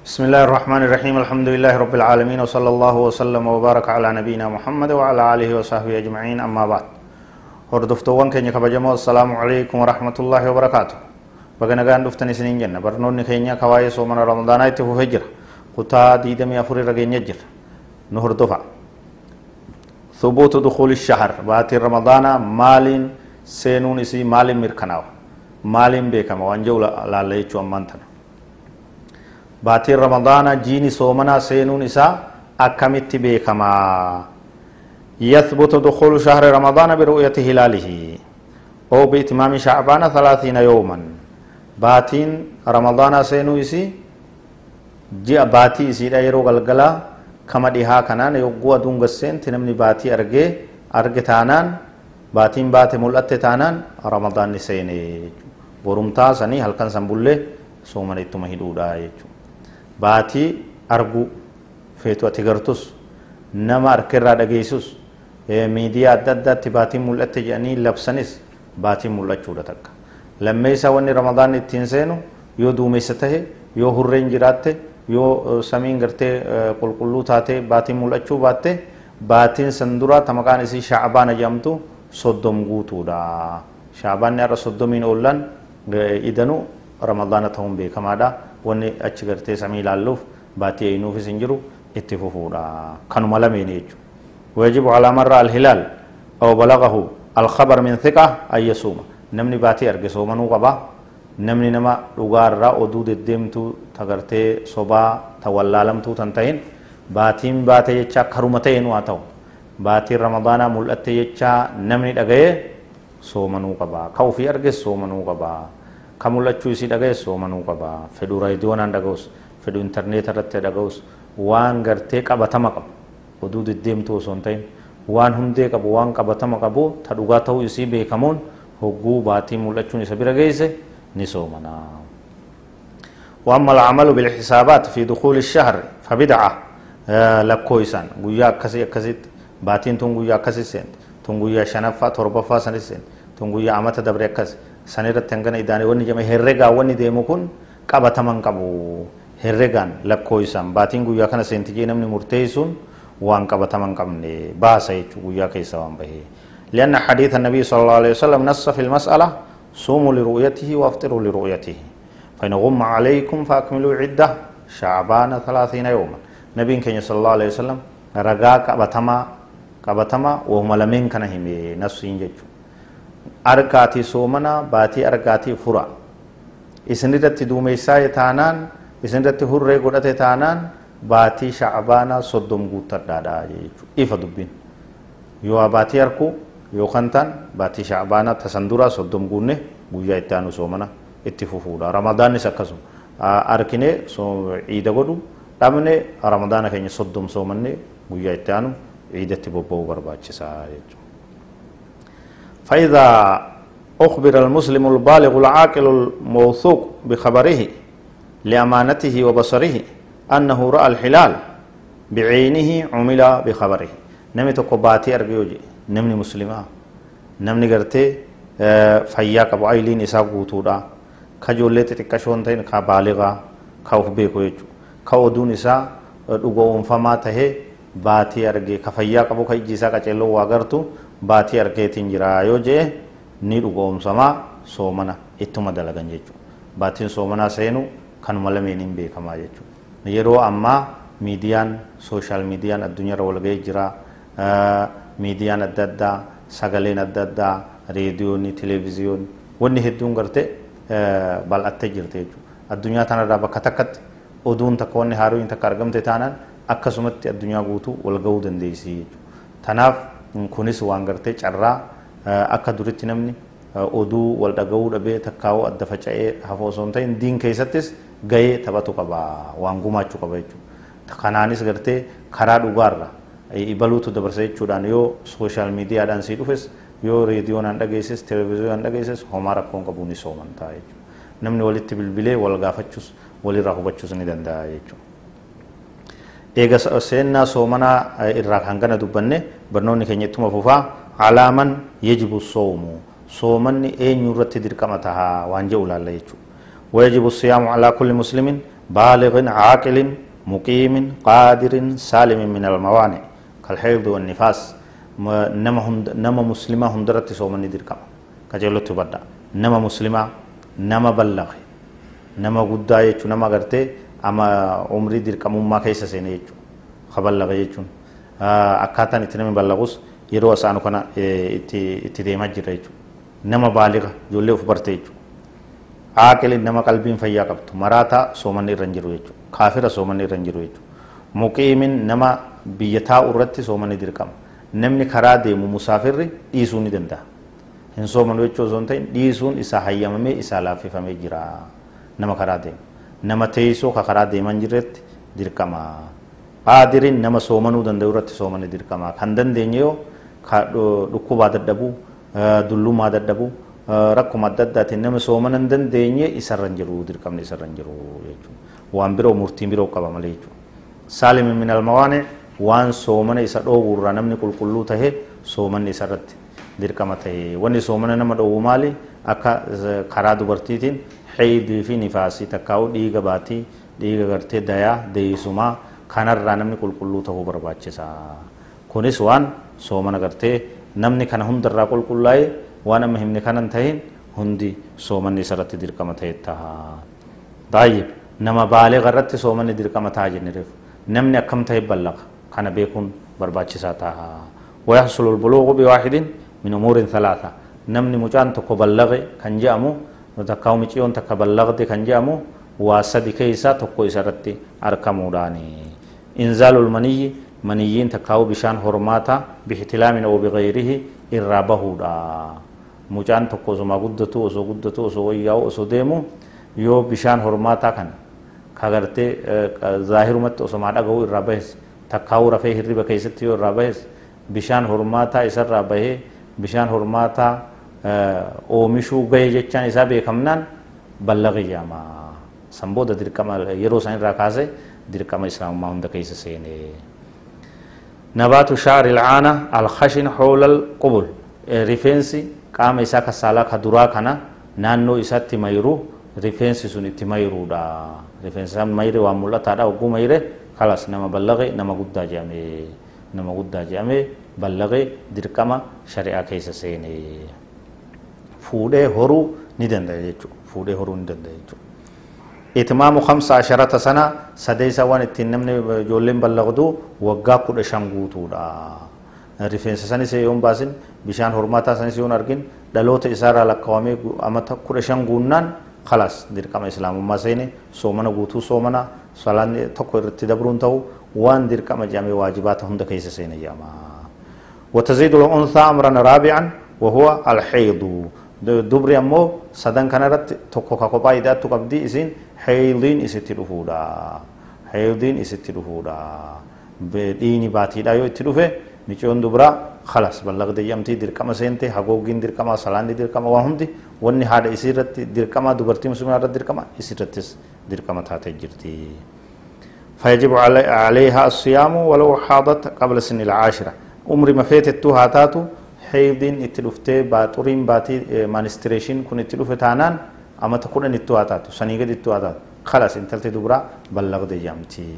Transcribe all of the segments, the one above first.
بسم الله الرحمن الرحيم الحمد لله رب العالمين وصلى الله وسلم وبارك على نبينا محمد وعلى آله وصحبه أجمعين أما بعد هردفتوان كينيا كبجمو السلام عليكم ورحمة الله وبركاته بغنا غان دفتني سنين جنة برنون كينيا كواي سومن رمضان ايته فجر قطا ديدمي أفر رغين يجر نهر دفع ثبوت دخول الشهر باتي رمضان مال سينون اسي مال مركناو مال بيكما وانجو لا ليچو امانتنا baatiin ramadaana jiini soomanaa seenuun isaa akkamitti beekamaa يثبت دخول شهر رمضان برؤية هلاله أو بإتمام شعبان ثلاثين يوما باتين رمضان سينو إسي جاء باتي إسي لا يرو غلغلا كما ديها كنان يقوى دون غسين تنمني باتي أرغي أرغي تانان باتين باتي ملأت تانان رمضان سيني برمتا سني هل كان سنبولي سومن اتما هدودا يجو baatii arguu feetu ati gartus nama harkirraa dhageessus miidiyaa adda addaatti baatiin mul'atte jedhanii labsanis baatiin mul'achuudha takka lammeessa wanni ramadaan ittiin seenu yoo duumessa tahe yoo hurreen jiraatte yoo samiin gartee qulqulluu taate baatiin mul'achuu baatte baatiin san duraa ta isii shaabaana jedhamtu soddom guutuudha shaabaanni har'a soddomiin oollan idanu ramadaana ta'uun beekamaadha wanni achi gartee samii ilaalluuf baatii eeynuufis hin jiru itti fufuudha. Kanuma lameen jechuudha. ويجب على مر الهلال أو بلغه الخبر من ثقة أن يصوم نمني باتي أرجع صومنو قبا نمني نما لغار را أدود الدمتو تغرتي صبا تولالمتو تنتين باتين باتي يتشا كرمتين واتو باتي رمضان ملأت يتشا نمني دغيه صومنو قبا كوفي أرجع صومنو قبا ka mul'achuu isii dhagayees soomanuu qaba fedhuu raadiyoonaan dhaga'us fedhuu intarneeta irratti dhaga'us waan gartee qabatama qabu oduu deddeemtuu osoo hin ta'in waan hundee qabu waan qabatama qabu ta dhugaa ta'uu isii beekamuun hogguu baatii mul'achuun isa bira geesse ni soomana وأما العمل بالحسابات في دخول الشهر فبدعة لكويسان قويا أكسي أكسي باتين تون أكسي سنت تون قويا شنفا تربفا سنسين تون قويا أمتا دبر أكسي san irratti hangana idaane wanni jedhame herregaa wanni deemu kun qabataman qabu herregaan lakkoo isaan baatiin guyyaa kana seentijee namni murteessuun waan qabataman qabne baasa jechuu guyyaa keessa waan bahee لأن حديث النبي صلى الله عليه وسلم نص في المسألة صوموا لرؤيته وافطروا لرؤيته فإن غم عليكم فأكملوا عدة شعبان ثلاثين يوما نبي كان صلى الله عليه وسلم رقا قبتما قبتما وهم لمن كان هم نصين جيجو arkaatii soomana baatii arkaatii fura. Isinirratti duumessaa taanaan isinirratti hurree godhate taanaan baatii shacbaanaa soddom guuttadhaadha jechuudha. Ifa dubbiin yoo baatii harku yookaan taan baatii shacbaanaa tasan duraa soddom guunne guyyaa itti aanu soomana itti fufuudha. Ramadaannis akkasuma. Arkinee ciida godhu dhabne ramadaana keenya soddom soomanne guyyaa itti aanu ciidatti bobba'uu barbaachisaa jechuudha. فإذا أخبر المسلم البالغ العاقل الموثوق بخبره لأمانته وبصره أنه رأى الحلال بعينه عمل بخبره. نمي تقباتي أربيوجي نمني مسلمة. نمني قرتي فيا قبو أيلين إساق قوتودا. كجولة تتكشون تين كبالغة كوف بيكو يجو كودون إسا dhugoon famaa tahee baatii argee ka fayyaa qabu ka ijji isaa baatii argeetiin jira yoo jee ni dhugoomsamaa soomana ittuma dalagan jechuudha. Baatiin soomanaa seenu kanuma lameeniin beekamaa jechuudha. Yeroo ammaa miidiyaan sooshaal miidiyaan addunyaarra walgahee jira. Miidiyaan adda addaa sagaleen adda addaa reediyoonni televezyiyoonni wanni hedduun gartee bal'attee jirti jechuudha. Addunyaa tanarraa bakka takkatti oduun takka wanni haaroon takka argamte taanaan akkasumatti addunyaa guutuu walgahuu dandeessi jechuudha. Tanaaf kunis waan gartee carraa akka duritti namni oduu wal dhagahuu dhabee takkaawuu adda faca'ee hafoo osoo hin ta'in diin keessattis gahee taphatu qaba waan gumaachuu qaba jechuudha. Kanaanis gartee karaa dhugaarra ibaluutu dabarsa jechuudhaan yoo sooshaal miidiyaadhaan sii dhufes yoo reediyoonaan dhageesses televezyiyoonaan dhageesses homaa rakkoon qabu ni soomantaa jechuudha. Namni walitti bilbilee wal gaafachuus walirraa hubachuus ni danda'a jechuudha. Eega seennaa soomanaa irraa kan kana dubbanne barnoonni keenya ittuma fufaa alaaman yajibu soomu soomanni eenyu irratti dirqama tahaa waan jedhu laalla jechuudha wayajibu siyaamu alaa kulli muslimin بالغ عاقل مقيم قادر سالم من الموانع كالحيض والنفاس نما هند نما مسلمة هندرت سومني دركم كجلو تبدا نما مسلمة نما بلغ نما قدا يچو نما أما عمري دركم ما كيس سيني يچو خبلغ يچون akkaataan itti namni ballaqus yeroo asaanu kana itti deemaa jira jechuudha. Nama baaliqa ijoollee of barte jechuudha. Aaqiliin nama qalbiin fayyaa qabdu maraataa soomanni irra hin jiru jechuudha. Kaafira soomanni irra hin jiru jechuudha. Muqiimin nama biyya taa'u irratti soomanni dirqama. Namni karaa deemu musaafirri dhiisuu ni danda'a. Hin soomanu jechuu osoo hin ta'in dhiisuun isaa hayyamamee isaa laaffifamee jira. Nama karaa deemu. Nama teessoo ka karaa deeman jirretti dirqama. qaadiriin nama soomanuu danda'u irratti soomani dirqama kan dandeenye yoo dhukkubaa dadhabuu dullumaa dadhabuu rakkuma adda addaatiin nama soomana hin dandeenye isarra hin jiru dirqamni isarra hin jiru jechuudha waan biroo murtiin biroo qaba malee jechuudha saalimi min almawaane waan soomana isa dhoowwurraa namni qulqulluu tahe soomanni isarratti dirqama tahe wanni soomana nama dhoowwu maali akka karaa dubartiitiin xeydii fi nifaasii takkaa'u dhiiga baatii dhiiga gartee dayaa deeyisumaa kanarraa namni qulqulluu ta'uu barbaachisa. Kunis waan soomana gartee namni kana hundarraa qulqullaa'e waan amma himne kanan tahin hundi soomanni isarratti dirqama ta'e taha. Baay'ee nama baalee irratti soomanni dirqama ta'a jennireef namni akkam ta'e ballaqa kana beekuun barbaachisaa ta'a. ويحصل البلوغ بواحد من أمور ثلاثة. نمني مجان تكو بلغ كان جامو تكاو مچيون تكا بلغت كان جامو واسدي كيسا تكو إسرتي أركمو داني. إنزال المني منيين تكاو بشان هرماتا بإحتلام أو بغيره إرابه دا. مجان تكو زما قدتو أسو قدتو أسو وياو أسو ديمو. يو بشان هرماتا كان. كاغرتي ظاهر مت أسو ما دغو إرابهس. تكاو رفه هربا كيستي يو إرابهس. بشان هرماتا إسر رابه بشان هرماتا oomishuu gahe jechaan isaa beekamnaan ballaqi jedhama sanbooda dirqama yeroo san irraa kaase dirqama islaamummaa hunda keessa seene nabaatu shaari ilcaana alkhashin hoola alqubul rifeensi qaama isaa kasaalaa ka duraa kana naannoo isaatti mayru rifeensi sun itti mayruudha rifeensi isaa mayre waan mul'ataadha hogguu mayre kalas nama ballaqe nama guddaa jedhame nama guddaa jedhamee ballaqee dirqama shari'aa keessa seene fuudhee horuu ni danda'a jechuudha fuudhee horuu ni danda'a jechuudha. itimaamu kamsa asharata sana sadeessa waan ittiin namni ijoolleen ballaqdu waggaa kudha shan guutuudha. rifeensa sanis yoon baasin bishaan hormaataa sanis yoon argin dhaloota isaarraa lakkaawamee amata kudha shan guunnaan kalaas dirqama islaamummaa seene soomana guutuu soomana salaan tokko irratti dabruun ta'u وان دير كما جامي واجبات هند كيس سيني ياما وتزيد الأنثى أمرا رابعا وهو الحيض dubri ammoo sadan kanarratti tokko ka kophaa hidhaattu qabdi isin heeyliin isitti dhufuudha heeyliin isitti dhufuudha dhiini baatiidha yoo itti dhufe micoon dubraa khalas ballaqde jedhamtii dirqama seente hagooggiin dirqama salaanni dirqama waa hundi wanni haadha isii irratti dirqama dubartii muslimaa irratti dirqama isii فيجب علي عليها الصيام ولو حاضت قبل سن العاشرة. عمر ما فاتت تو هاتاتو حيض اتلوفت باتورين باتي آه، مانستريشن كن اتلوفت هانان اما تكون ان اتو هاتاتو سنيقد اتو هاتاتو. خلاص انتلت دبرا بلغ دي جامتي.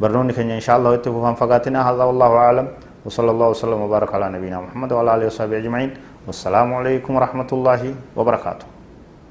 برنون نكن إن شاء الله اتفوهم فقاتنا. هذا والله أعلم. وصلى الله وسلم وبارك على نبينا محمد وعلى آله وصحبه أجمعين. والسلام عليكم ورحمة الله وبركاته.